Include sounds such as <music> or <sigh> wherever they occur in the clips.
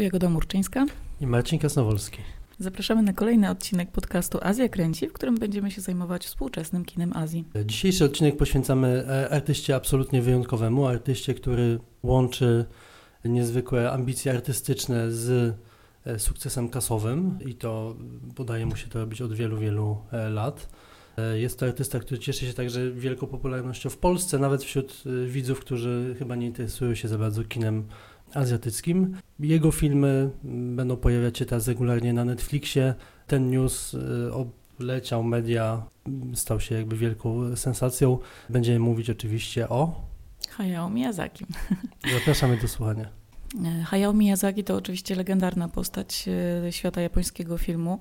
Cześć, tu Jagoda Murczyńska i Marcin Kasnowolski. Zapraszamy na kolejny odcinek podcastu Azja Kręci, w którym będziemy się zajmować współczesnym kinem Azji. Dzisiejszy odcinek poświęcamy e, artyście absolutnie wyjątkowemu, artyście, który łączy niezwykłe ambicje artystyczne z e, sukcesem kasowym i to udaje mu się to robić od wielu, wielu e, lat. Jest to artysta, który cieszy się także wielką popularnością w Polsce, nawet wśród widzów, którzy chyba nie interesują się za bardzo kinem azjatyckim. Jego filmy będą pojawiać się teraz regularnie na Netflixie. Ten news y, obleciał media, stał się jakby wielką sensacją. Będziemy mówić oczywiście o Hayao Miyazaki. <laughs> Zapraszamy do słuchania. E, Hayao Miyazaki to oczywiście legendarna postać e, świata japońskiego filmu.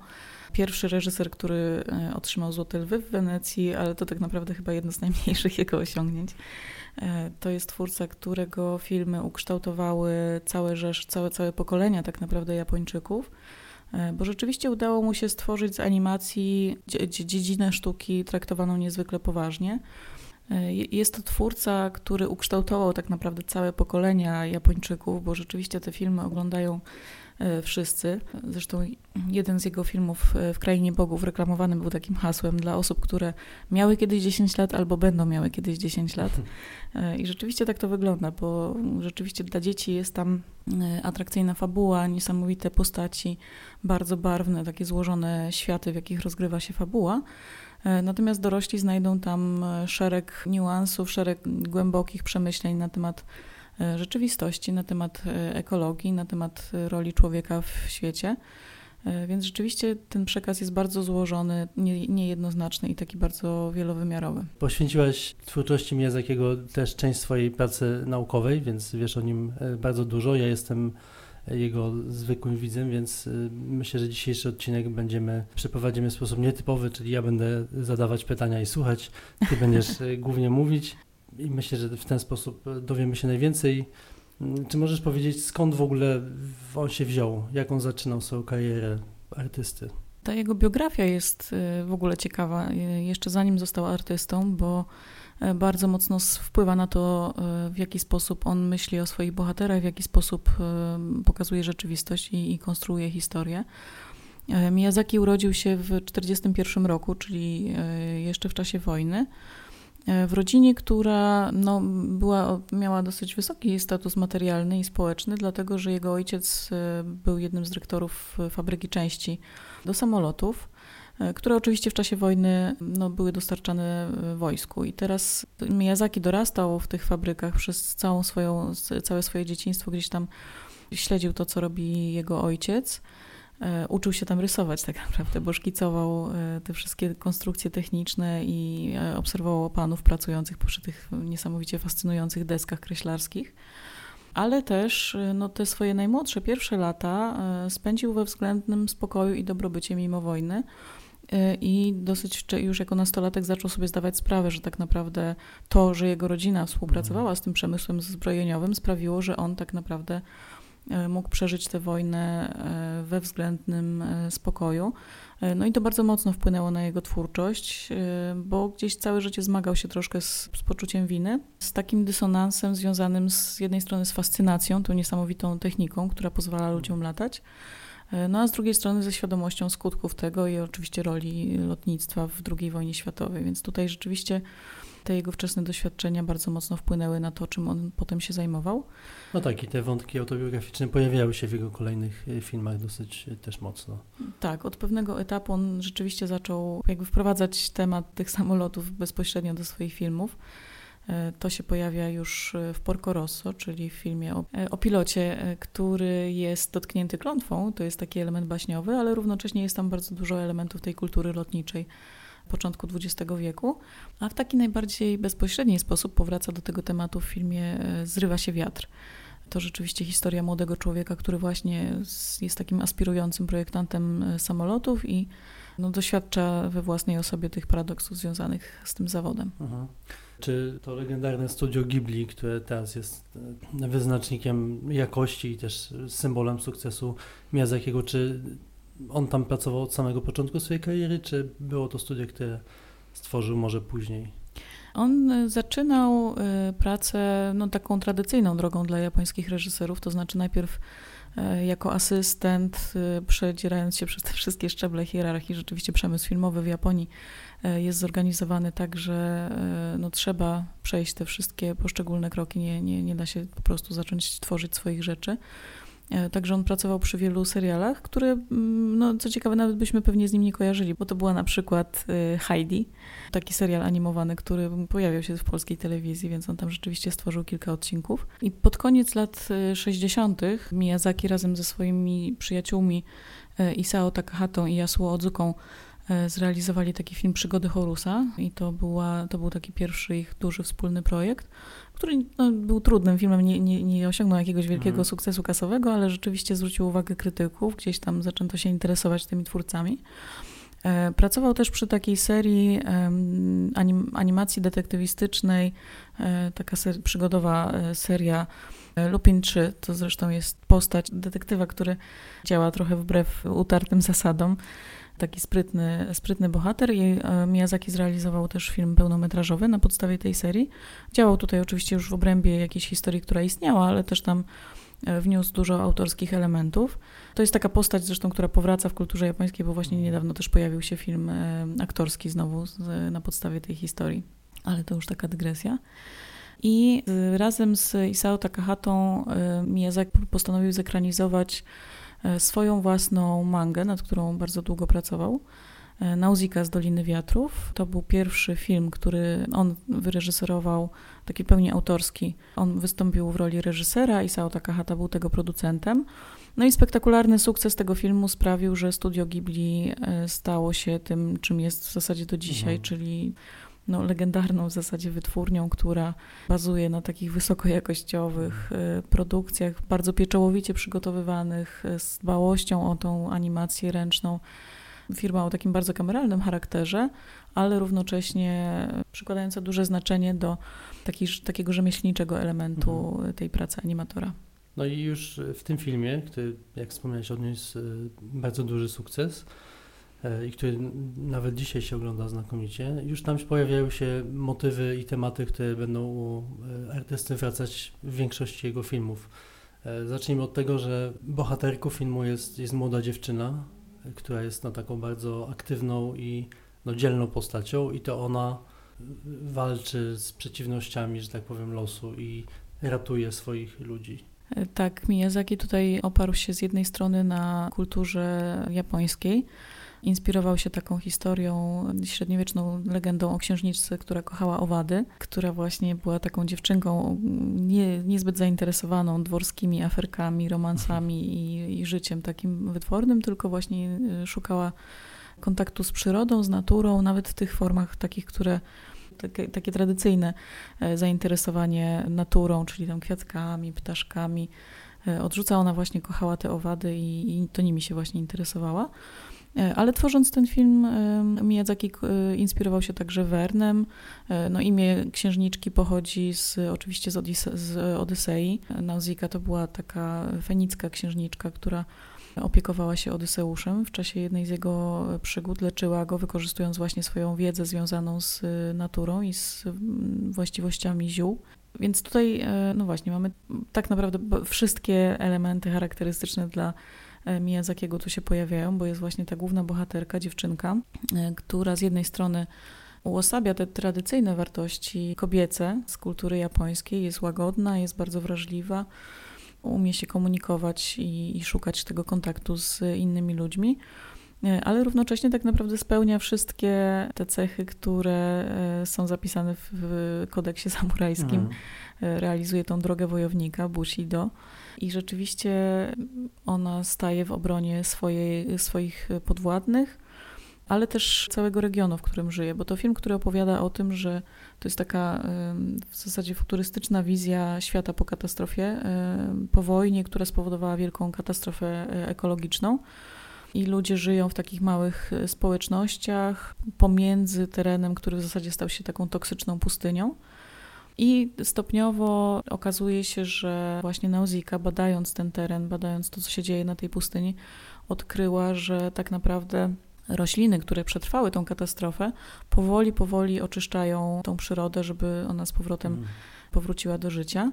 Pierwszy reżyser, który e, otrzymał Złote Lwy w Wenecji, ale to tak naprawdę chyba jedno z najmniejszych jego osiągnięć. To jest twórca, którego filmy ukształtowały całe rzesz, całe, całe pokolenia tak naprawdę Japończyków, bo rzeczywiście udało mu się stworzyć z animacji dziedzinę sztuki traktowaną niezwykle poważnie. Jest to twórca, który ukształtował tak naprawdę całe pokolenia Japończyków, bo rzeczywiście te filmy oglądają e, wszyscy. Zresztą jeden z jego filmów e, w Krainie Bogów reklamowany był takim hasłem dla osób, które miały kiedyś 10 lat albo będą miały kiedyś 10 lat. <laughs> E, I rzeczywiście tak to wygląda, bo rzeczywiście dla dzieci jest tam atrakcyjna fabuła, niesamowite postaci, bardzo barwne, takie złożone światy, w jakich rozgrywa się fabuła. E, natomiast dorośli znajdą tam e, szereg niuansów, szereg głębokich przemyśleń na temat e, rzeczywistości, na temat ekologii, na temat roli człowieka w świecie. Więc rzeczywiście ten przekaz jest bardzo złożony, nie, niejednoznaczny i taki bardzo wielowymiarowy. Poświęciłaś twórczości Miyazakiego też część swojej pracy naukowej, więc wiesz o nim bardzo dużo. Ja jestem jego zwykłym widzem, więc myślę, że dzisiejszy odcinek będziemy przeprowadzimy w sposób nietypowy, czyli ja będę zadawać pytania i słuchać, ty będziesz <laughs> głównie mówić i myślę, że w ten sposób dowiemy się najwięcej. Mm, czy możesz powiedzieć, skąd w ogóle on się wziął, jak on zaczynał swoją karierę artysty? Ta jego biografia jest y, w ogóle ciekawa, jeszcze zanim został artystą, bo E, bardzo mocno wpływa na to, e, w jaki sposób on myśli o swoich bohaterach, w jaki sposób e, pokazuje rzeczywistość i, i konstruuje historię. Miyazaki urodził się w 1941 roku, czyli jeszcze w czasie wojny, w rodzinie, która no, była, miała dosyć wysoki status materialny i społeczny, dlatego że jego ojciec był jednym z dyrektorów fabryki części do samolotów. E, które oczywiście w czasie wojny no, były dostarczane e, wojsku. I teraz Miyazaki dorastał w tych fabrykach przez całą swoją, całe swoje dzieciństwo, gdzieś tam śledził to, co robi jego ojciec. E, uczył się tam rysować tak naprawdę, bo szkicował te wszystkie konstrukcje techniczne i obserwował panów pracujących przy tych niesamowicie fascynujących deskach kreślarskich. Ale też no, te swoje najmłodsze, pierwsze lata spędził we względnym spokoju i dobrobycie mimo wojny. I dosyć już jako nastolatek zaczął sobie zdawać sprawę, że tak naprawdę to, że jego rodzina współpracowała z tym przemysłem zbrojeniowym, sprawiło, że on tak naprawdę mógł przeżyć tę wojnę y, we względnym spokoju. No i to bardzo mocno wpłynęło na jego twórczość, bo gdzieś całe życie zmagał się troszkę z, z poczuciem winy, z takim dysonansem związanym z jednej strony z fascynacją, tą niesamowitą techniką, która pozwala ludziom latać, E, no a z drugiej strony ze świadomością skutków tego i oczywiście roli lotnictwa w II wojnie światowej, więc tutaj rzeczywiście te jego wczesne doświadczenia bardzo mocno wpłynęły na to, czym on potem się zajmował. No tak, i te wątki autobiograficzne pojawiały się w jego kolejnych e, filmach dosyć e, też mocno. Tak, od pewnego etapu on rzeczywiście zaczął jakby wprowadzać temat tych samolotów bezpośrednio do swoich filmów. E, to się pojawia już e, w Porco Rosso, czyli w filmie o, e, o, pilocie, który jest dotknięty klątwą. To jest taki element baśniowy, ale równocześnie jest tam bardzo dużo elementów tej kultury lotniczej początku XX wieku, a w taki najbardziej bezpośredni sposób powraca do tego tematu w filmie Zrywa się wiatr. To rzeczywiście historia młodego człowieka, który właśnie jest takim aspirującym projektantem samolotów i no, doświadcza we własnej osobie tych paradoksów związanych z tym zawodem. Mhm. Czy to legendarne studio Ghibli, które teraz jest e, wyznacznikiem jakości i też symbolem sukcesu Miyazakiego, czy on tam pracował od samego początku swojej kariery, czy było to studio, które stworzył może później? On zaczynał pracę no, taką tradycyjną drogą dla japońskich reżyserów, to znaczy najpierw jako asystent, przedzierając się <laughs> przez te wszystkie szczeble hierarchii, rzeczywiście przemysł filmowy w Japonii jest zorganizowany tak, że no, trzeba przejść te wszystkie poszczególne kroki, nie, nie, nie da się po prostu zacząć tworzyć swoich rzeczy. E, także on pracował przy wielu serialach, które, mm, no, co ciekawe, nawet byśmy pewnie z nim nie kojarzyli, bo to była na przykład e, Heidi, taki serial animowany, który pojawiał się w polskiej telewizji, więc on tam rzeczywiście stworzył kilka odcinków. I pod koniec lat 60. E, Miyazaki razem ze swoimi przyjaciółmi Isao Takahatą i Yasuo Odzuką zrealizowali taki film Przygody Horusa i to, była, to był taki pierwszy ich duży wspólny projekt który no, był trudnym filmem, nie, nie, nie osiągnął jakiegoś wielkiego mhm. sukcesu kasowego, ale rzeczywiście zwrócił uwagę krytyków, gdzieś tam zaczęto się interesować tymi twórcami. E, pracował też przy takiej serii anim, animacji detektywistycznej, e, taka ser, przygodowa e, seria Lupin 3, to zresztą jest postać detektywa, który działa trochę wbrew utartym zasadom taki sprytny, sprytny bohater i e, Miyazaki zrealizował też film pełnometrażowy na podstawie tej serii. Działał tutaj oczywiście już w obrębie jakiejś historii, która istniała, ale też tam e, wniósł dużo autorskich elementów. To jest taka postać zresztą, która powraca w kulturze japońskiej, bo właśnie niedawno też pojawił się film e, aktorski znowu na podstawie tej historii. Ale to już taka dygresja. I razem z Isao Takahatą Miyazaki postanowił zekranizować swoją własną mangę, nad którą bardzo długo pracował. E, Nauzika z Doliny Wiatrów. To był pierwszy film, który on wyreżyserował, taki pełni autorski. On wystąpił w roli reżysera i Sao Takahata był tego producentem. No i spektakularny sukces tego filmu sprawił, że studio Ghibli e, stało się tym, czym jest w zasadzie do dzisiaj, mhm. czyli no, legendarną w zasadzie wytwórnią, która bazuje na takich wysokojakościowych y, produkcjach, bardzo pieczołowicie przygotowywanych, y, z dbałością o tą animację ręczną. Firma o takim bardzo kameralnym charakterze, ale równocześnie przykładająca duże znaczenie do taki, takiego rzemieślniczego elementu mhm. tej pracy animatora. No i już w tym filmie, który, jak wspomniałeś, odniósł y, bardzo duży sukces, E, i który nawet dzisiaj się ogląda znakomicie, już tam pojawiają się motywy i tematy, które będą u e, artysty wracać w większości jego filmów. E, zacznijmy od tego, że bohaterką filmu jest, jest młoda dziewczyna, która jest no, taką bardzo aktywną i no, dzielną postacią i to ona walczy z przeciwnościami, że tak powiem, losu i ratuje swoich ludzi. Tak, Miyazaki tutaj oparł się z jednej strony na kulturze japońskiej, Inspirował się taką historią, średniowieczną legendą o księżniczce, która kochała owady, która właśnie była taką dziewczynką nie, niezbyt zainteresowaną dworskimi aferkami, romansami i, i życiem takim wytwornym, tylko właśnie y, szukała kontaktu z przyrodą, z naturą, nawet w tych formach takich, które takie, takie, tradycyjne e, zainteresowanie naturą, czyli tam kwiatkami, ptaszkami. E, odrzuca ona właśnie, kochała te owady i, i to nimi się właśnie interesowała. E, ale tworząc ten film, e, Miyazaki e, inspirował się także Wernem. No, imię księżniczki pochodzi z, oczywiście z, Odise z Odysei. Nauzika to była taka fenicka księżniczka, która opiekowała się Odyseuszem w czasie jednej z jego przygód, leczyła go, wykorzystując właśnie swoją wiedzę związaną z naturą i z właściwościami ziół. Więc tutaj, no właśnie, mamy tak naprawdę wszystkie elementy charakterystyczne dla Miyazakiego tu się pojawiają, bo jest właśnie ta główna bohaterka, dziewczynka, e, która z jednej strony uosabia te tradycyjne wartości kobiece z kultury japońskiej, jest łagodna, jest bardzo wrażliwa, umie się komunikować i, i szukać tego kontaktu z innymi ludźmi e, ale równocześnie tak naprawdę spełnia wszystkie te cechy, które są zapisane w kodeksie samurajskim. Mhm. Realizuje tą drogę wojownika, Bushido. I rzeczywiście ona staje w obronie swojej, swoich podwładnych, ale też całego regionu, w którym żyje, bo to film, który opowiada o tym, że to jest taka w zasadzie futurystyczna wizja świata po katastrofie, po wojnie, która spowodowała wielką katastrofę e, ekologiczną. I ludzie żyją w takich małych e, społecznościach pomiędzy terenem, który w zasadzie stał się taką toksyczną pustynią. I stopniowo okazuje się, że właśnie Nauzika, badając ten teren, badając to, co się dzieje na tej pustyni, odkryła, że tak naprawdę rośliny, które przetrwały tą katastrofę, powoli, powoli oczyszczają tą przyrodę, żeby ona z powrotem mm. powróciła do życia.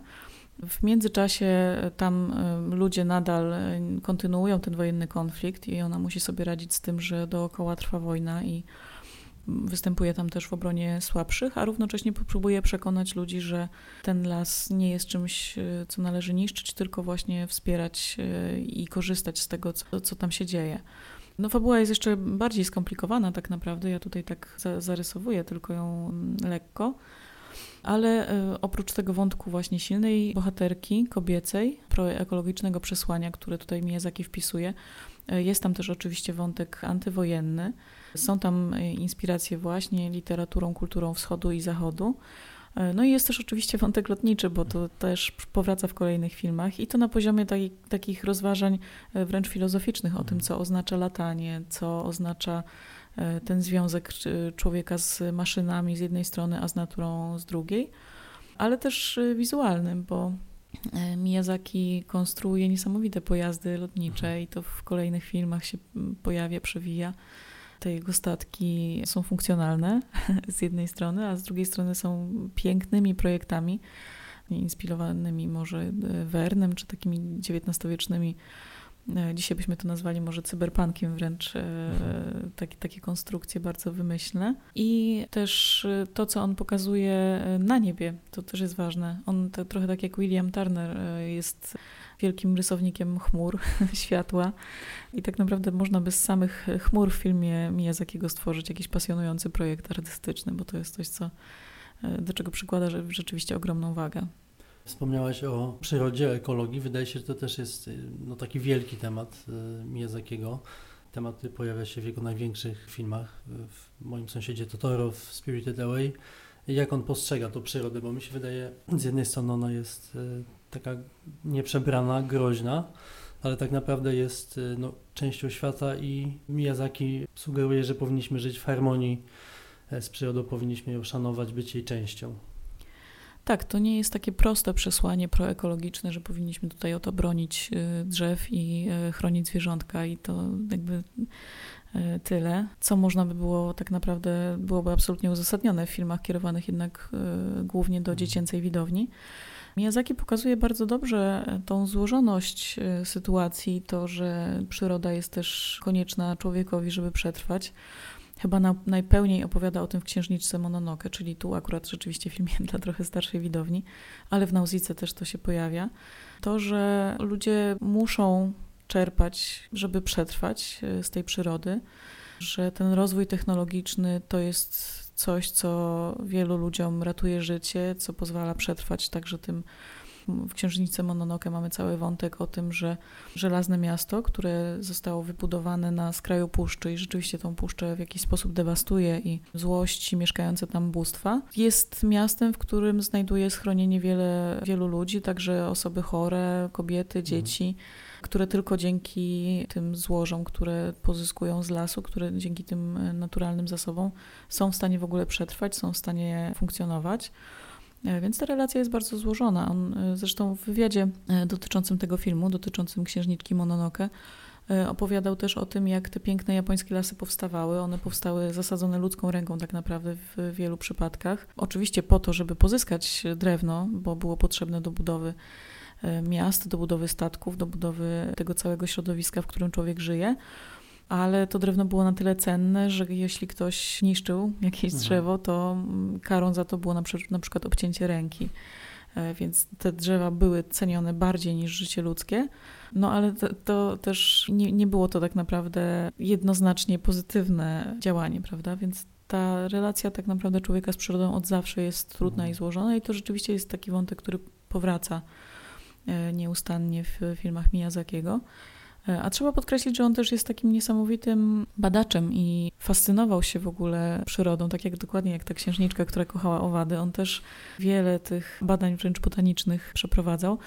W międzyczasie tam ludzie nadal kontynuują ten wojenny konflikt i ona musi sobie radzić z tym, że dookoła trwa wojna i występuje tam też w obronie słabszych, a równocześnie próbuje przekonać ludzi, że ten las nie jest czymś, e, co należy niszczyć, tylko właśnie wspierać e, i korzystać z tego, co, co tam się dzieje. No fabuła jest jeszcze bardziej skomplikowana tak naprawdę, ja tutaj tak zarysowuję tylko ją mm, lekko, ale e, oprócz tego wątku właśnie silnej bohaterki kobiecej, proekologicznego przesłania, które tutaj Miyazaki wpisuje, jest tam też oczywiście wątek antywojenny, są tam e, inspiracje właśnie literaturą, kulturą wschodu i zachodu. E, no i jest też oczywiście wątek lotniczy, bo to też powraca w kolejnych filmach i to na poziomie taki, takich rozważań e, wręcz filozoficznych o tym, co oznacza latanie, co oznacza ten związek człowieka z maszynami z jednej strony, a z naturą z drugiej, ale też wizualnym, bo Miyazaki konstruuje niesamowite pojazdy lotnicze i to w kolejnych filmach się pojawia, przewija. Te jego statki są funkcjonalne <laughs> z jednej strony, a z drugiej strony są pięknymi projektami, inspirowanymi może Wernem, czy takimi XIX-wiecznymi e, Dzisiaj byśmy to nazwali może cyberpunkiem wręcz, e, mhm. takie, takie konstrukcje bardzo wymyślne. I też e, to, co on pokazuje na niebie, to też jest ważne. On to, trochę tak jak William Turner jest wielkim rysownikiem chmur, <laughs> światła. I tak naprawdę można by z samych chmur w filmie Miyazakiego stworzyć jakiś pasjonujący projekt artystyczny, bo to jest coś, co, e, do czego przykłada rzeczywiście ogromną wagę. Wspomniałaś o przyrodzie, ekologii. Wydaje się, że to też jest no, taki wielki temat e, Miyazakiego. Temat pojawia się w jego największych filmach. W moim sąsiedzie Totoro, w Spirited Away. Jak on postrzega tą przyrodę, bo mi się wydaje, z jednej strony ona jest taka nieprzebrana, groźna, ale tak naprawdę jest y, no, częścią świata i Miyazaki sugeruje, że powinniśmy żyć w harmonii e, z przyrodą, powinniśmy ją szanować, być jej częścią. Tak, to nie jest takie proste przesłanie proekologiczne, że powinniśmy tutaj o to bronić y, drzew i y, chronić zwierzątka i to jakby tyle, co można by było tak naprawdę, byłoby absolutnie uzasadnione w filmach kierowanych jednak głównie do mhm. dziecięcej widowni. Miyazaki pokazuje bardzo dobrze tą złożoność sytuacji, to, że przyroda jest też konieczna człowiekowi, żeby przetrwać. Chyba na, najpełniej opowiada o tym w Księżniczce Mononoke, czyli tu akurat rzeczywiście film <laughs> dla trochę starszej widowni, ale w Nauzice też to się pojawia. To, że ludzie muszą czerpać, żeby przetrwać e, z tej przyrody, że ten rozwój technologiczny to jest coś, co wielu ludziom ratuje życie, co pozwala przetrwać także tym. W Księżnicy Mononoke mamy cały wątek o tym, że żelazne miasto, które zostało wybudowane na skraju puszczy i rzeczywiście tą puszczę w jakiś sposób dewastuje i złości mieszkające tam bóstwa, jest miastem, w którym znajduje schronienie wiele, wielu ludzi, także osoby chore, kobiety, mhm. dzieci. Mhm które tylko dzięki tym złożom, które pozyskują z lasu, które dzięki tym naturalnym zasobom są w stanie w ogóle przetrwać, są w stanie funkcjonować. E, więc ta relacja jest bardzo złożona. On e, zresztą w wywiadzie dotyczącym tego filmu, dotyczącym księżniczki Mononoke, opowiadał też o tym, jak te piękne japońskie lasy powstawały. One powstały zasadzone ludzką ręką tak naprawdę w wielu przypadkach. Oczywiście po to, żeby pozyskać drewno, bo było potrzebne do budowy E, miast, do budowy statków, do budowy tego całego środowiska, w którym człowiek żyje. Ale to drewno było na tyle cenne, że jeśli ktoś niszczył jakieś mhm. drzewo, to mm, karą za to było na, na przykład obcięcie ręki. E, więc te drzewa były cenione bardziej niż życie ludzkie. No ale to, to też nie, nie było to tak naprawdę jednoznacznie pozytywne działanie, prawda? Więc ta relacja tak naprawdę człowieka z przyrodą od zawsze jest trudna i mhm. złożona i to rzeczywiście jest taki wątek, który powraca E, nieustannie w filmach Miyazakiego. E, a trzeba podkreślić, że on też jest takim niesamowitym badaczem i fascynował się w ogóle przyrodą, tak jak dokładnie jak ta księżniczka, która kochała owady. On też wiele tych badań wręcz botanicznych przeprowadzał.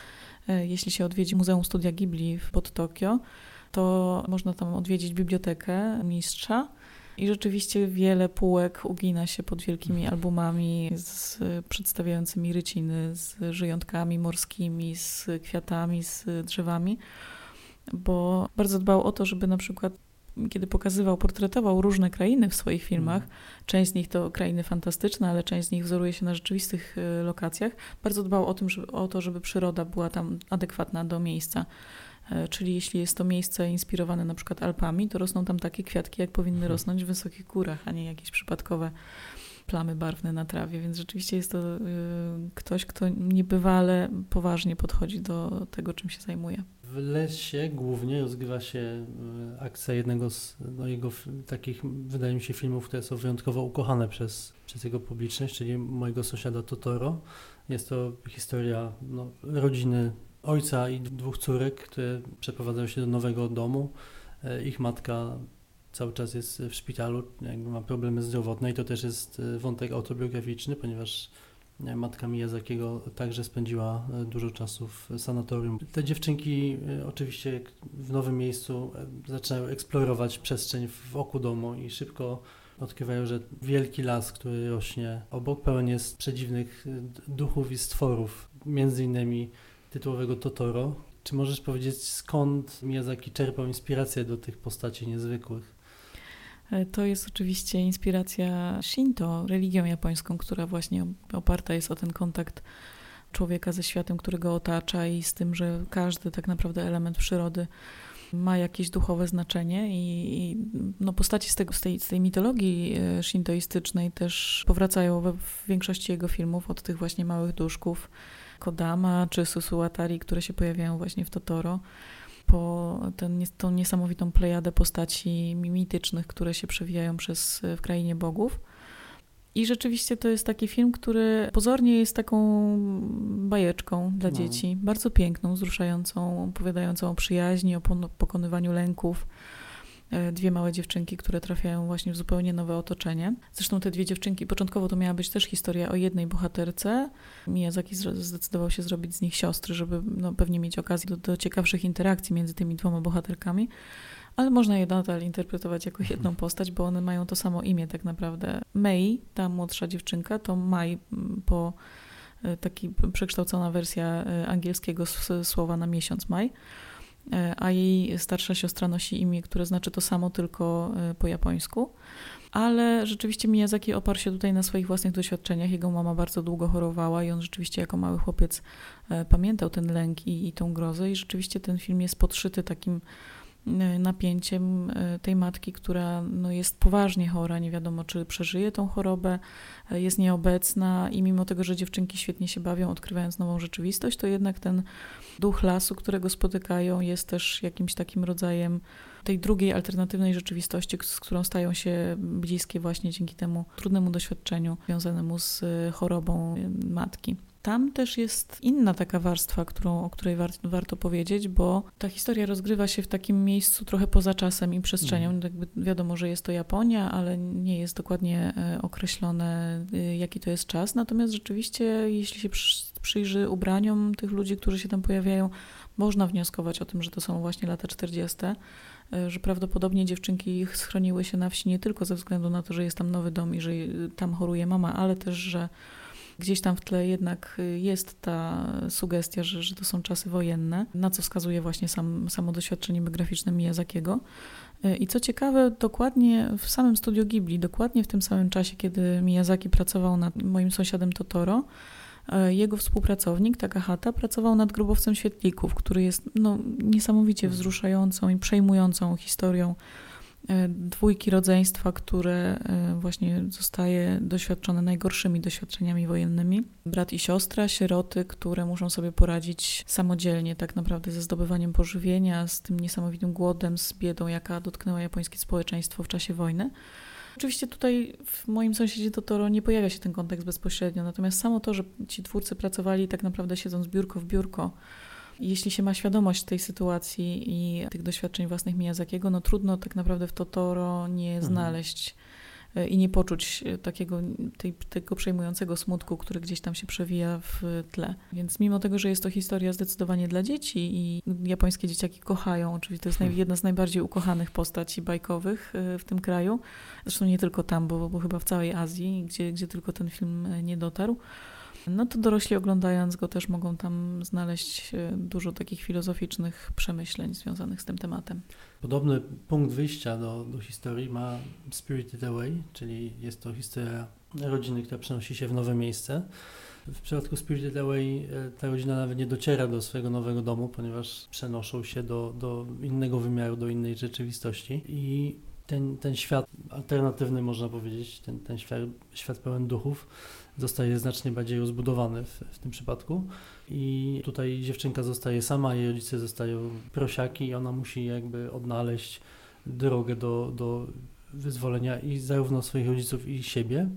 E, jeśli się odwiedzi Muzeum Studia Ghibli pod Tokio, to można tam odwiedzić bibliotekę mistrza i rzeczywiście wiele półek ugina się pod wielkimi albumami z, przedstawiającymi ryciny, z żyjątkami morskimi, z kwiatami, z drzewami, bo bardzo dbał o to, żeby na przykład kiedy pokazywał, portretował różne krainy w swoich filmach, mm. część z nich to krainy fantastyczne, ale część z nich wzoruje się na rzeczywistych y, lokacjach, bardzo dbał o, tym, żeby, o to, żeby przyroda była tam adekwatna do miejsca. E, czyli jeśli jest to miejsce inspirowane na przykład Alpami, to rosną tam takie kwiatki, jak powinny hmm. rosnąć w wysokich górach, a nie jakieś przypadkowe plamy barwne na trawie, więc rzeczywiście jest to y, ktoś, kto niebywale poważnie podchodzi do tego, czym się zajmuje. W lesie głównie rozgrywa się y, akcja jednego z no, jego takich, wydaje mi się, filmów, które są wyjątkowo ukochane przez, przez jego publiczność, czyli mojego sąsiada Totoro. Jest to historia no, rodziny ojca i dwóch córek, które przeprowadzają się do nowego domu. E, ich matka cały czas jest w szpitalu, jakby ma problemy zdrowotne i to też jest e, wątek autobiograficzny, ponieważ e, matka Miyazakiego także spędziła dużo czasu w sanatorium. Te dziewczynki oczywiście w nowym miejscu zaczynają eksplorować przestrzeń wokół domu i szybko odkrywają, że wielki las, który rośnie obok, pełen jest przedziwnych duchów i stworów, między innymi tytułowego Totoro. Czy możesz powiedzieć, skąd Miyazaki czerpał inspirację do tych postaci niezwykłych? E, to jest oczywiście inspiracja Shinto, religią japońską, która właśnie oparta jest o ten kontakt człowieka ze światem, który go otacza i z tym, że każdy tak naprawdę element przyrody ma jakieś duchowe znaczenie i, i no postaci z, tego, z, tej, z tej mitologii e, shintoistycznej też powracają we, w większości jego filmów, od tych właśnie małych duszków, Kodama czy Susuatari, które się pojawiają właśnie w Totoro, po ten, tą niesamowitą plejadę postaci mitycznych, które się przewijają przez, w krainie bogów. I rzeczywiście to jest taki film, który pozornie jest taką bajeczką dla no. dzieci, bardzo piękną, wzruszającą, opowiadającą o przyjaźni, o pokonywaniu lęków, E, dwie małe dziewczynki, które trafiają właśnie w zupełnie nowe otoczenie. Zresztą te dwie dziewczynki, początkowo to miała być też historia o jednej bohaterce. Miyazaki zdecydował się zrobić z nich siostry, żeby no, pewnie mieć okazję do, do ciekawszych interakcji między tymi dwoma bohaterkami ale można je nadal interpretować jako jedną postać, bo one mają to samo imię tak naprawdę. Mei, ta młodsza dziewczynka, to Mai po e, taki przekształcona wersja e, angielskiego słowa na miesiąc maj. E, a jej starsza siostra nosi imię, które znaczy to samo, tylko e, po japońsku. Ale rzeczywiście Miyazaki oparł się tutaj na swoich własnych doświadczeniach. Jego mama bardzo długo chorowała i on rzeczywiście jako mały chłopiec e, pamiętał ten lęk i, i tą grozę i rzeczywiście ten film jest podszyty takim napięciem tej matki, która no, jest poważnie chora, nie wiadomo czy przeżyje tą chorobę, jest nieobecna i mimo tego, że dziewczynki świetnie się bawią, odkrywając nową rzeczywistość, to jednak ten duch lasu, którego spotykają, jest też jakimś takim rodzajem tej drugiej alternatywnej rzeczywistości, z którą stają się bliskie właśnie dzięki temu trudnemu doświadczeniu związanemu z e, chorobą e, matki. Tam też jest inna taka warstwa, którą, o której war, warto powiedzieć, bo ta historia rozgrywa się w takim miejscu trochę poza czasem i przestrzenią. Mm. Jakby wiadomo, że jest to Japonia, ale nie jest dokładnie e, określone, jaki to jest czas. Natomiast rzeczywiście, jeśli się przyjrzy ubraniom tych ludzi, którzy się tam pojawiają, można wnioskować o tym, że to są właśnie lata 40., e, że prawdopodobnie dziewczynki schroniły się na wsi nie tylko ze względu na to, że jest tam nowy dom i że tam choruje mama, ale też, że gdzieś tam w tle jednak jest ta sugestia, że, że to są czasy wojenne, na co wskazuje właśnie sam, samo doświadczenie biograficzne Miyazakiego. E, I co ciekawe, dokładnie w samym studio Ghibli, dokładnie w tym samym czasie, kiedy Miyazaki pracował nad moim sąsiadem Totoro, E, jego współpracownik, Takahata, pracował nad grobowcem świetlików, który jest no, niesamowicie mhm. wzruszającą i przejmującą historią dwójki rodzeństwa, które e, właśnie zostaje doświadczone najgorszymi doświadczeniami wojennymi. Brat i siostra, sieroty, które muszą sobie poradzić samodzielnie tak naprawdę ze zdobywaniem pożywienia, z tym niesamowitym głodem, z biedą, jaka dotknęła japońskie społeczeństwo w czasie wojny. Oczywiście tutaj w moim sąsiedzie Totoro nie pojawia się ten kontekst bezpośrednio, natomiast samo to, że ci twórcy pracowali tak naprawdę siedząc biurko w biurko, jeśli się ma świadomość tej sytuacji i tych doświadczeń własnych Miyazakiego, no trudno tak naprawdę w Totoro nie mhm. znaleźć E, i nie poczuć e, takiego tej, tego przejmującego smutku, który gdzieś tam się przewija w tle. Więc mimo tego, że jest to historia zdecydowanie dla dzieci i japońskie dzieciaki kochają, oczywiście to jest hmm. jedna z najbardziej ukochanych postaci bajkowych e, w tym kraju, zresztą nie tylko tam, bo, bo chyba w całej Azji, gdzie, gdzie tylko ten film nie dotarł. No to dorośli oglądając go też mogą tam znaleźć e, dużo takich filozoficznych przemyśleń związanych z tym tematem. Podobny punkt wyjścia do, do historii ma Spirited Away, czyli jest to historia rodziny, która przenosi się w nowe miejsce. W przypadku Spirited Away e, ta rodzina nawet nie dociera do swojego nowego domu, ponieważ przenoszą się do, do innego wymiaru, do innej rzeczywistości. I ten, ten świat alternatywny, można powiedzieć, ten, ten świat, świat pełen duchów, zostaje znacznie bardziej rozbudowany w, w tym przypadku. I tutaj dziewczynka zostaje sama, jej rodzice zostają prosiaki i ona musi jakby odnaleźć drogę do, do wyzwolenia i zarówno swoich rodziców i siebie.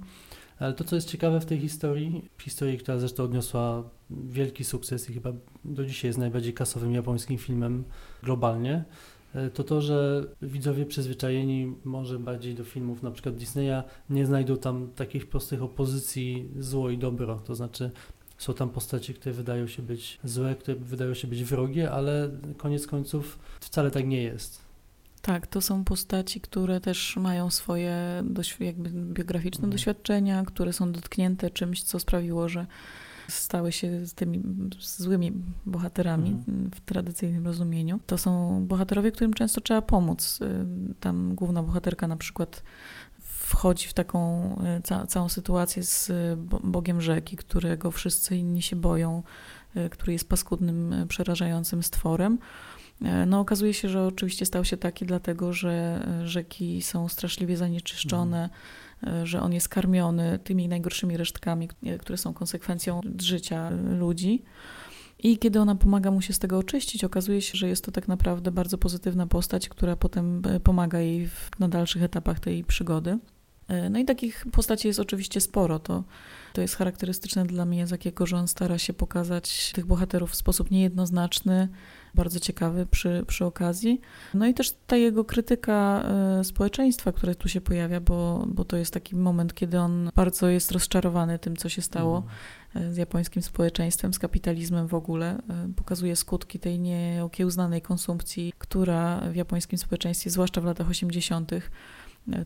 Ale to, co jest ciekawe w tej historii, historii, która zresztą odniosła wielki sukces i chyba do dzisiaj jest najbardziej kasowym japońskim filmem globalnie, to to, że widzowie przyzwyczajeni może bardziej do filmów na przykład Disneya nie znajdą tam takich prostych opozycji zło i dobro, to znaczy są tam postacie, które wydają się być złe, które wydają się być wrogie, ale koniec końców wcale tak nie jest. Tak, to są postaci, które też mają swoje jakby biograficzne mhm. doświadczenia, które są dotknięte czymś, co sprawiło, że stały się z tymi złymi bohaterami mhm. w tradycyjnym rozumieniu. To są bohaterowie, którym często trzeba pomóc. Y, tam główna bohaterka na przykład wchodzi w taką y, ca całą sytuację z Bogiem rzeki, którego wszyscy inni się boją, y, który jest paskudnym, przerażającym stworem. No okazuje się, że oczywiście stał się taki dlatego, że rzeki są straszliwie zanieczyszczone, mhm. Że on jest karmiony tymi najgorszymi resztkami, które są konsekwencją życia ludzi. I kiedy ona pomaga mu się z tego oczyścić, okazuje się, że jest to tak naprawdę bardzo pozytywna postać, która potem pomaga jej w, na dalszych etapach tej przygody. No i takich postaci jest oczywiście sporo. To, to jest charakterystyczne dla mnie, z jakiego że on stara się pokazać tych bohaterów w sposób niejednoznaczny, bardzo ciekawy przy, przy okazji. No i też ta jego krytyka e, społeczeństwa, które tu się pojawia, bo, bo to jest taki moment, kiedy on bardzo jest rozczarowany tym, co się stało mm. z japońskim społeczeństwem, z kapitalizmem w ogóle. E, pokazuje skutki tej nieokiełznanej konsumpcji, która w japońskim społeczeństwie, zwłaszcza w latach 80.,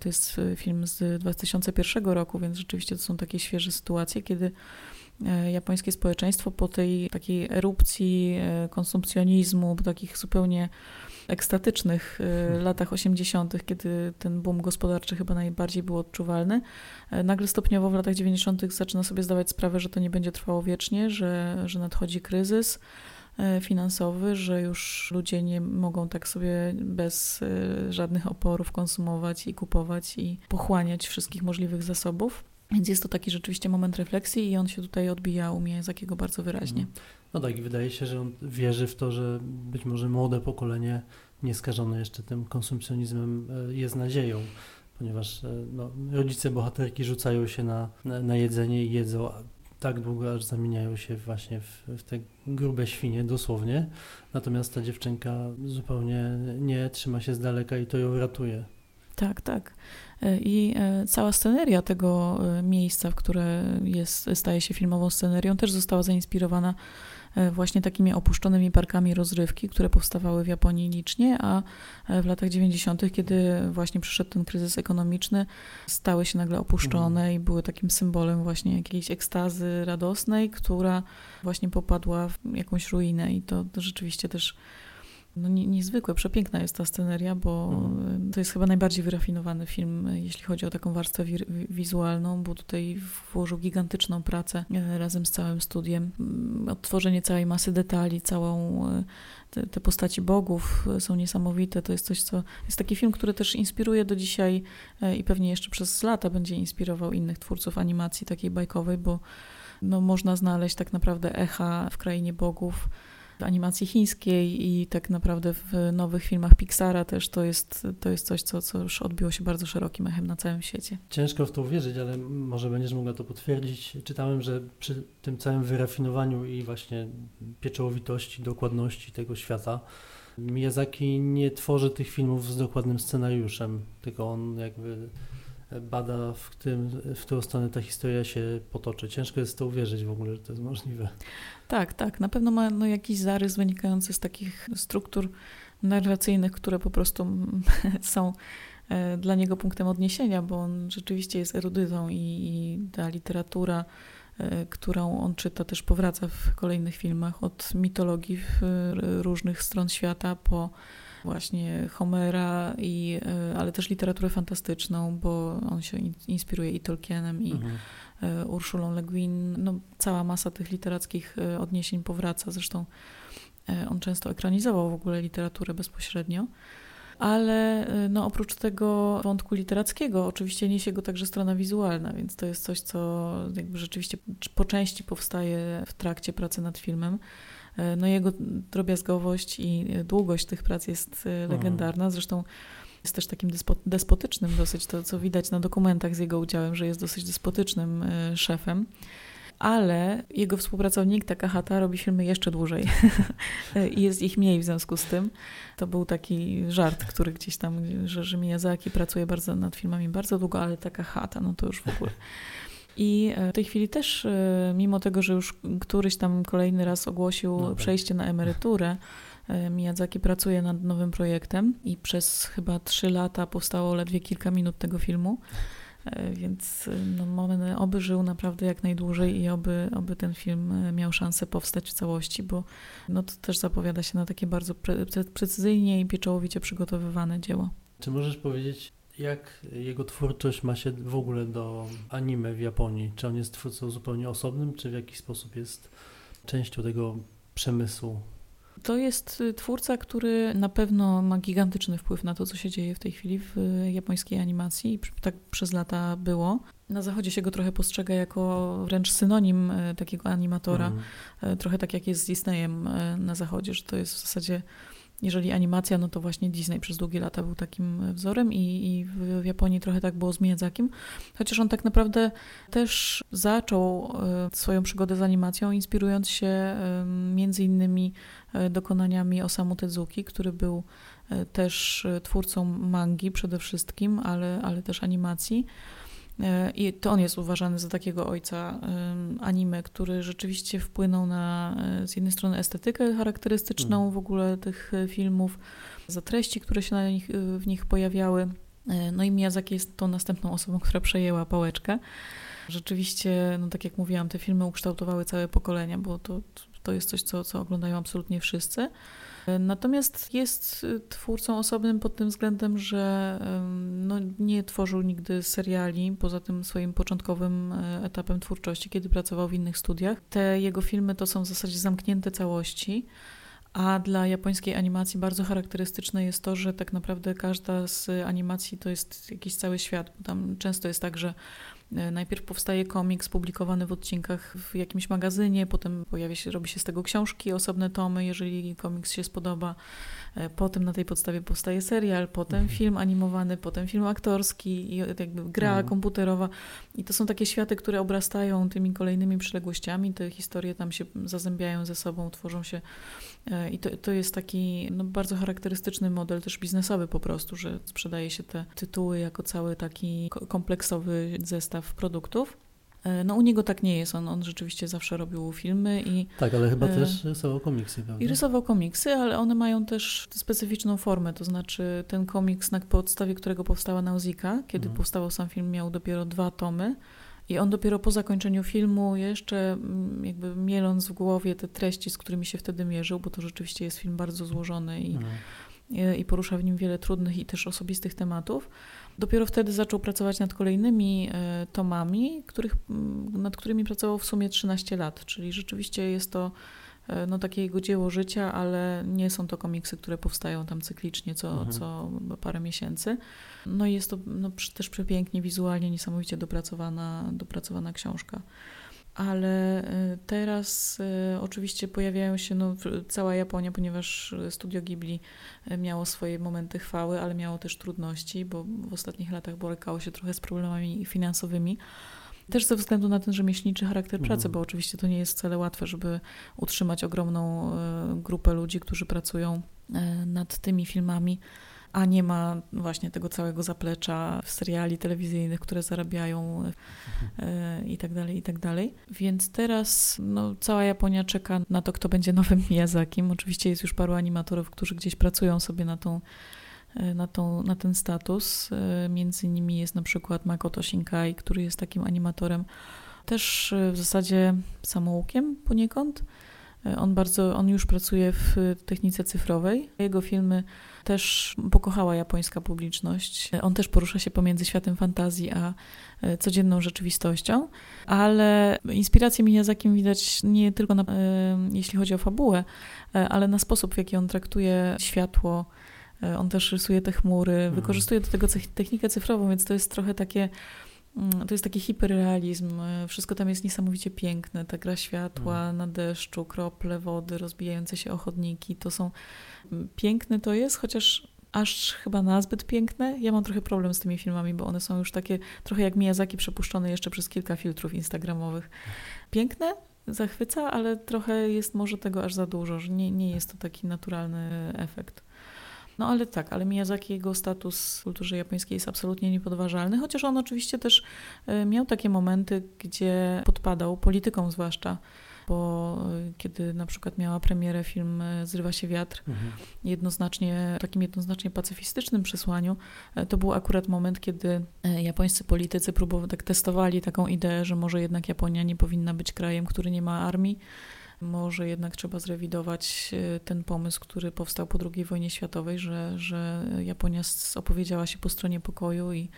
to jest film z 2001 roku, więc rzeczywiście to są takie świeże sytuacje, kiedy E, japońskie społeczeństwo po tej takiej erupcji e, konsumpcjonizmu, po takich zupełnie ekstatycznych e, hmm. latach 80., kiedy ten boom gospodarczy chyba najbardziej był odczuwalny, nagle stopniowo w latach 90. zaczyna sobie zdawać sprawę, że to nie będzie trwało wiecznie, że, że nadchodzi kryzys finansowy, że już ludzie nie mogą tak sobie bez żadnych oporów konsumować i kupować i pochłaniać wszystkich możliwych zasobów. Więc jest to taki rzeczywiście moment refleksji i on się tutaj odbija u jakiego bardzo wyraźnie. Mhm. No tak, i wydaje się, że on wierzy w to, że być może młode pokolenie nieskażone jeszcze tym konsumpcjonizmem e, jest nadzieją, ponieważ e, no, rodzice bohaterki rzucają się na, na, na jedzenie i jedzą tak długo, aż zamieniają się właśnie w, w, te grube świnie, dosłownie. Natomiast ta dziewczynka zupełnie nie trzyma się z daleka i to ją ratuje. Tak, tak. E, I e, cała sceneria tego e, miejsca, w które jest, staje się filmową scenerią, też została zainspirowana właśnie takimi opuszczonymi parkami rozrywki, które powstawały w Japonii licznie, a w latach 90., kiedy właśnie przyszedł ten kryzys ekonomiczny, stały się nagle opuszczone mhm. i były takim symbolem właśnie jakiejś ekstazy radosnej, która właśnie popadła w jakąś ruinę i to, to rzeczywiście też no, nie, niezwykłe, przepiękna jest ta sceneria, bo mhm. to jest chyba najbardziej wyrafinowany film, jeśli chodzi o taką warstwę wi wizualną, bo tutaj włożył gigantyczną pracę e, razem z całym studiem. Mm, odtworzenie całej masy detali, całą e, te, te, postaci bogów są niesamowite. To jest coś, co jest taki film, który też inspiruje do dzisiaj e, i pewnie jeszcze przez lata będzie inspirował innych twórców animacji takiej bajkowej, bo no, można znaleźć tak naprawdę echa w krainie bogów animacji chińskiej i tak naprawdę w nowych filmach Pixara też to jest, to jest coś, co, co już odbiło się bardzo szerokim echem na całym świecie. Ciężko w to uwierzyć, ale może będziesz mogła to potwierdzić. Czytałem, że przy tym całym wyrafinowaniu i właśnie pieczołowitości, dokładności tego świata, Miyazaki nie tworzy tych filmów z dokładnym scenariuszem, tylko on jakby bada, w, którym, w którą stronę ta historia się potoczy. Ciężko jest to uwierzyć w ogóle, że to jest możliwe. Tak, tak. Na pewno ma no, jakiś zarys wynikający z takich struktur narracyjnych, które po prostu <laughs> są e, dla niego punktem odniesienia, bo on rzeczywiście jest erudytą i, i ta literatura którą on czyta, też powraca w kolejnych filmach, od mitologii różnych stron świata po właśnie Homera, i, ale też literaturę fantastyczną, bo on się inspiruje i Tolkienem, i mhm. Urszulą Le Guin. No, cała masa tych literackich odniesień powraca. Zresztą on często ekranizował w ogóle literaturę bezpośrednio ale no, oprócz tego wątku literackiego oczywiście niesie go także strona wizualna, więc to jest coś, co jakby rzeczywiście po części powstaje w trakcie pracy nad filmem. Y, no jego drobiazgowość i długość tych prac jest y, mhm. legendarna, zresztą jest też takim despotycznym dosyć, to co widać na dokumentach z jego udziałem, że jest dosyć despotycznym szefem ale jego współpracownik Takahata robi filmy jeszcze dłużej <laughs> i jest ich mniej w związku z tym. To był taki żart, który gdzieś tam, że, że Miyazaki pracuje bardzo nad filmami bardzo długo, ale Takahata, no to już w ogóle. I e, w tej chwili też, e, mimo tego, że już któryś tam kolejny raz ogłosił no tak. przejście na emeryturę, e, Miyazaki pracuje nad nowym projektem i przez chyba trzy lata powstało ledwie kilka minut tego filmu. Więc no, mamy, oby żył naprawdę jak najdłużej i oby, oby ten film miał szansę powstać w całości, bo no, to też zapowiada się na takie bardzo pre, precyzyjnie i pieczołowicie przygotowywane dzieło. Czy możesz powiedzieć, jak jego twórczość ma się w ogóle do anime w Japonii? Czy on jest twórcą zupełnie osobnym, czy w jakiś sposób jest częścią tego przemysłu to jest y, twórca, który na pewno ma gigantyczny wpływ na to, co się dzieje w tej chwili w y, japońskiej animacji i tak przez lata było. Na zachodzie się go trochę postrzega jako wręcz synonim y, takiego animatora, mhm. trochę tak jak jest z Disneyem na zachodzie, że to jest w zasadzie jeżeli animacja, no to właśnie Disney przez długie lata był takim wzorem i, i w, Japonii trochę tak było z Miyazakim. Chociaż on tak naprawdę też zaczął swoją przygodę z animacją, inspirując się między innymi E, dokonaniami Osamu Tezuki, który był e, też e, twórcą mangi przede wszystkim, ale, ale też animacji. I to on jest uważany za takiego ojca anime, który rzeczywiście wpłynął na z jednej strony estetykę charakterystyczną mhm. w ogóle tych filmów, za treści, które się na nich, w nich pojawiały. No i Miyazaki jest tą następną osobą, która przejęła pałeczkę. Rzeczywiście, no tak jak mówiłam, te filmy ukształtowały całe pokolenia, bo to to jest coś, co, co oglądają absolutnie wszyscy. Natomiast jest twórcą osobnym pod tym względem, że no, nie tworzył nigdy seriali poza tym swoim początkowym e, etapem twórczości, kiedy pracował w innych studiach. Te jego filmy to są w zasadzie zamknięte całości. A dla japońskiej animacji bardzo charakterystyczne jest to, że tak naprawdę każda z animacji to jest jakiś cały świat. Bo tam często jest tak, że najpierw powstaje komiks publikowany w odcinkach w jakimś magazynie, potem pojawia się, robi się z tego książki, osobne tomy, jeżeli komiks się spodoba. E, potem na tej podstawie powstaje serial, potem mhm. film animowany, potem film aktorski i jakby gra mhm. komputerowa. I to są takie światy, które obrastają tymi kolejnymi przyległościami. Te historie tam się zazębiają ze sobą, tworzą się. E, I to, to jest taki no, bardzo charakterystyczny model też biznesowy po prostu, że sprzedaje się te tytuły jako cały taki kompleksowy zestaw produktów. E, no u niego tak nie jest, on, on rzeczywiście zawsze robił filmy i... Tak, ale chyba e, też rysował komiksy, prawda? I rysował komiksy, ale one mają też specyficzną formę, to znaczy ten komiks, na podstawie którego powstała Nausicaa, kiedy mhm. powstawał sam film, miał dopiero dwa tomy i on dopiero po zakończeniu filmu, jeszcze mm, jakby mieląc w głowie te treści, z którymi się wtedy mierzył, bo to rzeczywiście jest film bardzo złożony i, mhm. i, i porusza w nim wiele trudnych i też osobistych tematów, Dopiero wtedy zaczął pracować nad kolejnymi e, tomami, których, nad którymi pracował w sumie 13 lat, czyli rzeczywiście jest to no, takie jego dzieło życia, ale nie są to komiksy, które powstają tam cyklicznie co, mhm. co parę miesięcy. No i jest to no, też przepięknie, wizualnie, niesamowicie dopracowana, dopracowana książka ale y, teraz y, oczywiście pojawiają się no, cała Japonia, ponieważ studio Ghibli miało swoje momenty chwały, ale miało też trudności, bo w ostatnich latach borykało się trochę z problemami finansowymi. Też ze względu na ten rzemieślniczy charakter pracy, mhm. bo oczywiście to nie jest wcale łatwe, żeby utrzymać ogromną grupę ludzi, którzy pracują nad tymi filmami a nie ma właśnie tego całego zaplecza w seriali telewizyjnych, które zarabiają e, i tak dalej, i tak dalej. Więc teraz no, cała Japonia czeka na to, kto będzie nowym <laughs> Miyazakim. Oczywiście jest już paru animatorów, którzy gdzieś pracują sobie na tą e, na, tą, na ten status. E, między innymi jest na przykład Makoto Shinkai, który jest takim animatorem też w zasadzie samoukiem poniekąd. On bardzo, on już pracuje w technice cyfrowej. Jego filmy też pokochała japońska publiczność. On też porusza się pomiędzy światem fantazji a e, codzienną rzeczywistością, ale inspirację Miyazakim widać nie tylko na, e, jeśli chodzi o fabułę, e, ale na sposób, w jaki on traktuje światło. On też rysuje te chmury, mhm. wykorzystuje do tego technikę cyfrową, więc to jest trochę takie mm, to jest taki hiperrealizm. Wszystko tam jest niesamowicie piękne. Ta gra światła mhm. na deszczu, krople wody, rozbijające się o chodniki. To są piękne to jest, chociaż aż chyba nazbyt piękne. Ja mam trochę problem z tymi filmami, bo one są już takie trochę jak Miyazaki przepuszczone jeszcze przez kilka filtrów instagramowych. Piękne, zachwyca, ale trochę jest może tego aż za dużo, że nie, nie jest to taki naturalny efekt. No ale tak, ale Miyazaki, jego status w kulturze japońskiej jest absolutnie niepodważalny, chociaż on oczywiście też e, miał takie momenty, gdzie podpadał, polityką zwłaszcza, bo e, kiedy na przykład miała premierę film e, Zrywa się wiatr, mhm. jednoznacznie, takim jednoznacznie pacyfistycznym przesłaniu, to był akurat moment, kiedy japońscy politycy próbowali, tak testowali taką ideę, że może jednak Japonia nie powinna być krajem, który nie ma armii, może jednak trzeba zrewidować ten pomysł, który powstał po II wojnie światowej, że, że Japonia opowiedziała się po stronie pokoju i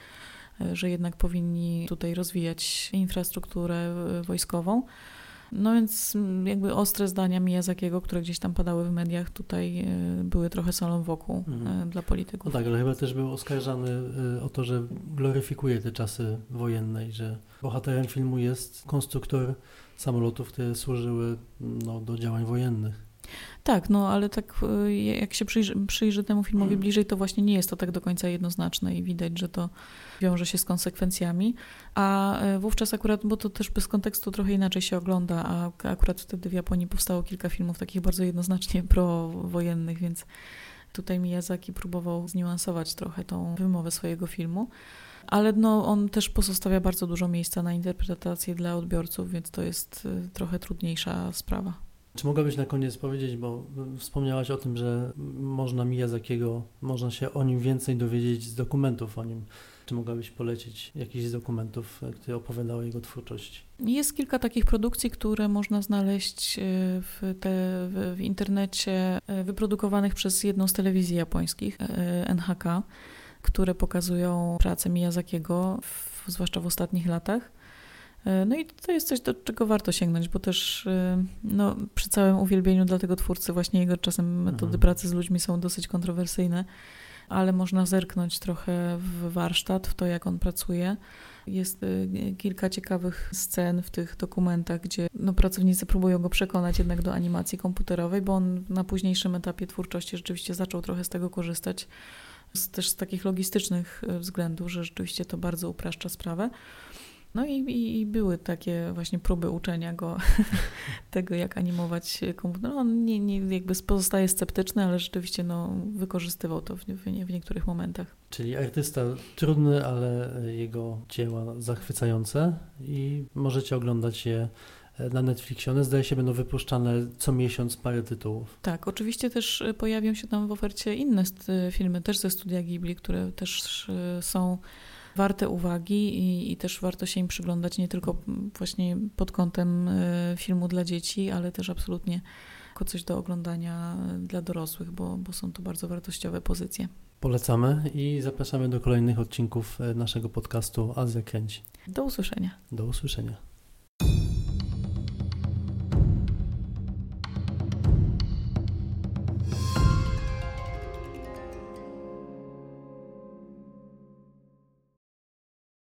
że jednak powinni tutaj rozwijać infrastrukturę wojskową. No więc jakby ostre zdania Miyazakiego, które gdzieś tam padały w mediach, tutaj e, były trochę solą wokół mhm. E, dla polityków. No tak, ale chyba też był oskarżany e, o to, że gloryfikuje te czasy wojenne i że bohaterem filmu jest konstruktor samolotów, które służyły no, do działań wojennych. Tak, no ale tak jak się przyjrzy, przyjrzy temu filmowi mhm. bliżej, to właśnie nie jest to tak do końca jednoznaczne i widać, że to wiąże się z konsekwencjami, a e, wówczas akurat, bo to też bez kontekstu trochę inaczej się ogląda, a akurat wtedy w Japonii powstało kilka filmów takich bardzo jednoznacznie <laughs> prowojennych, więc tutaj Miyazaki próbował zniuansować trochę tą wymowę swojego filmu. Ale no, on też pozostawia bardzo dużo miejsca na interpretację dla odbiorców, więc to jest e, trochę trudniejsza sprawa. Czy mogłabyś na koniec powiedzieć, bo wspomniałaś o tym, że można Miyazakiego, można się o nim więcej dowiedzieć z dokumentów o nim. Czy mogłabyś polecić jakiś z dokumentów, które opowiadały o jego twórczości? Jest kilka takich produkcji, które można znaleźć w, te, w, internecie, wyprodukowanych przez jedną z telewizji japońskich, NHK, które pokazują pracę Miyazakiego, w, zwłaszcza w ostatnich latach. No i to jest coś, do czego warto sięgnąć, bo też no, przy całym uwielbieniu dla tego twórcy właśnie jego czasem metody mhm. pracy z ludźmi są dosyć kontrowersyjne ale można zerknąć trochę w warsztat, w to, jak on pracuje. Jest y, kilka ciekawych scen w tych dokumentach, gdzie no, pracownicy próbują go przekonać jednak do animacji komputerowej, bo on na późniejszym etapie twórczości rzeczywiście zaczął trochę z tego korzystać. Z, też z takich logistycznych y, względów, że rzeczywiście to bardzo upraszcza sprawę. No i, i, i, były takie właśnie próby uczenia go <laughs> tego, jak animować komputer. No, on nie, nie, jakby pozostaje sceptyczny, ale rzeczywiście no, wykorzystywał to w, w, w niektórych momentach. Czyli artysta trudny, ale jego dzieła zachwycające i możecie oglądać je na Netflixie. One zdaje się będą wypuszczane co miesiąc parę tytułów. Tak, oczywiście też pojawią się tam w ofercie inne filmy, też ze studia Ghibli, które też są warte uwagi i, i, też warto się im przyglądać nie tylko właśnie pod kątem filmu dla dzieci, ale też absolutnie jako coś do oglądania dla dorosłych, bo, bo są to bardzo wartościowe pozycje. Polecamy i zapraszamy do kolejnych odcinków naszego podcastu Azja Kręci. Do usłyszenia. Do usłyszenia.